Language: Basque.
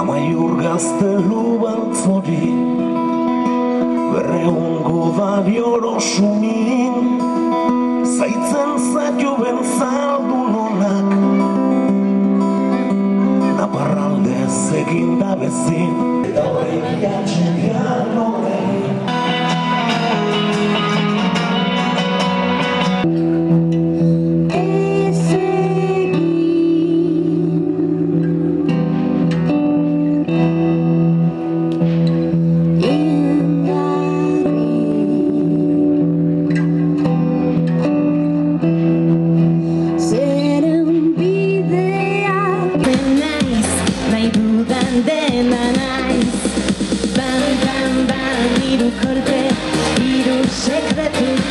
Amaiur gaztelu baltzori Berreungo babioro sumin. Zaitzen zaio benzaldun onak Naparraldez egin da bezin Eta hori atxean horrein Bambam dena nai Bambam bam edo kolpe i do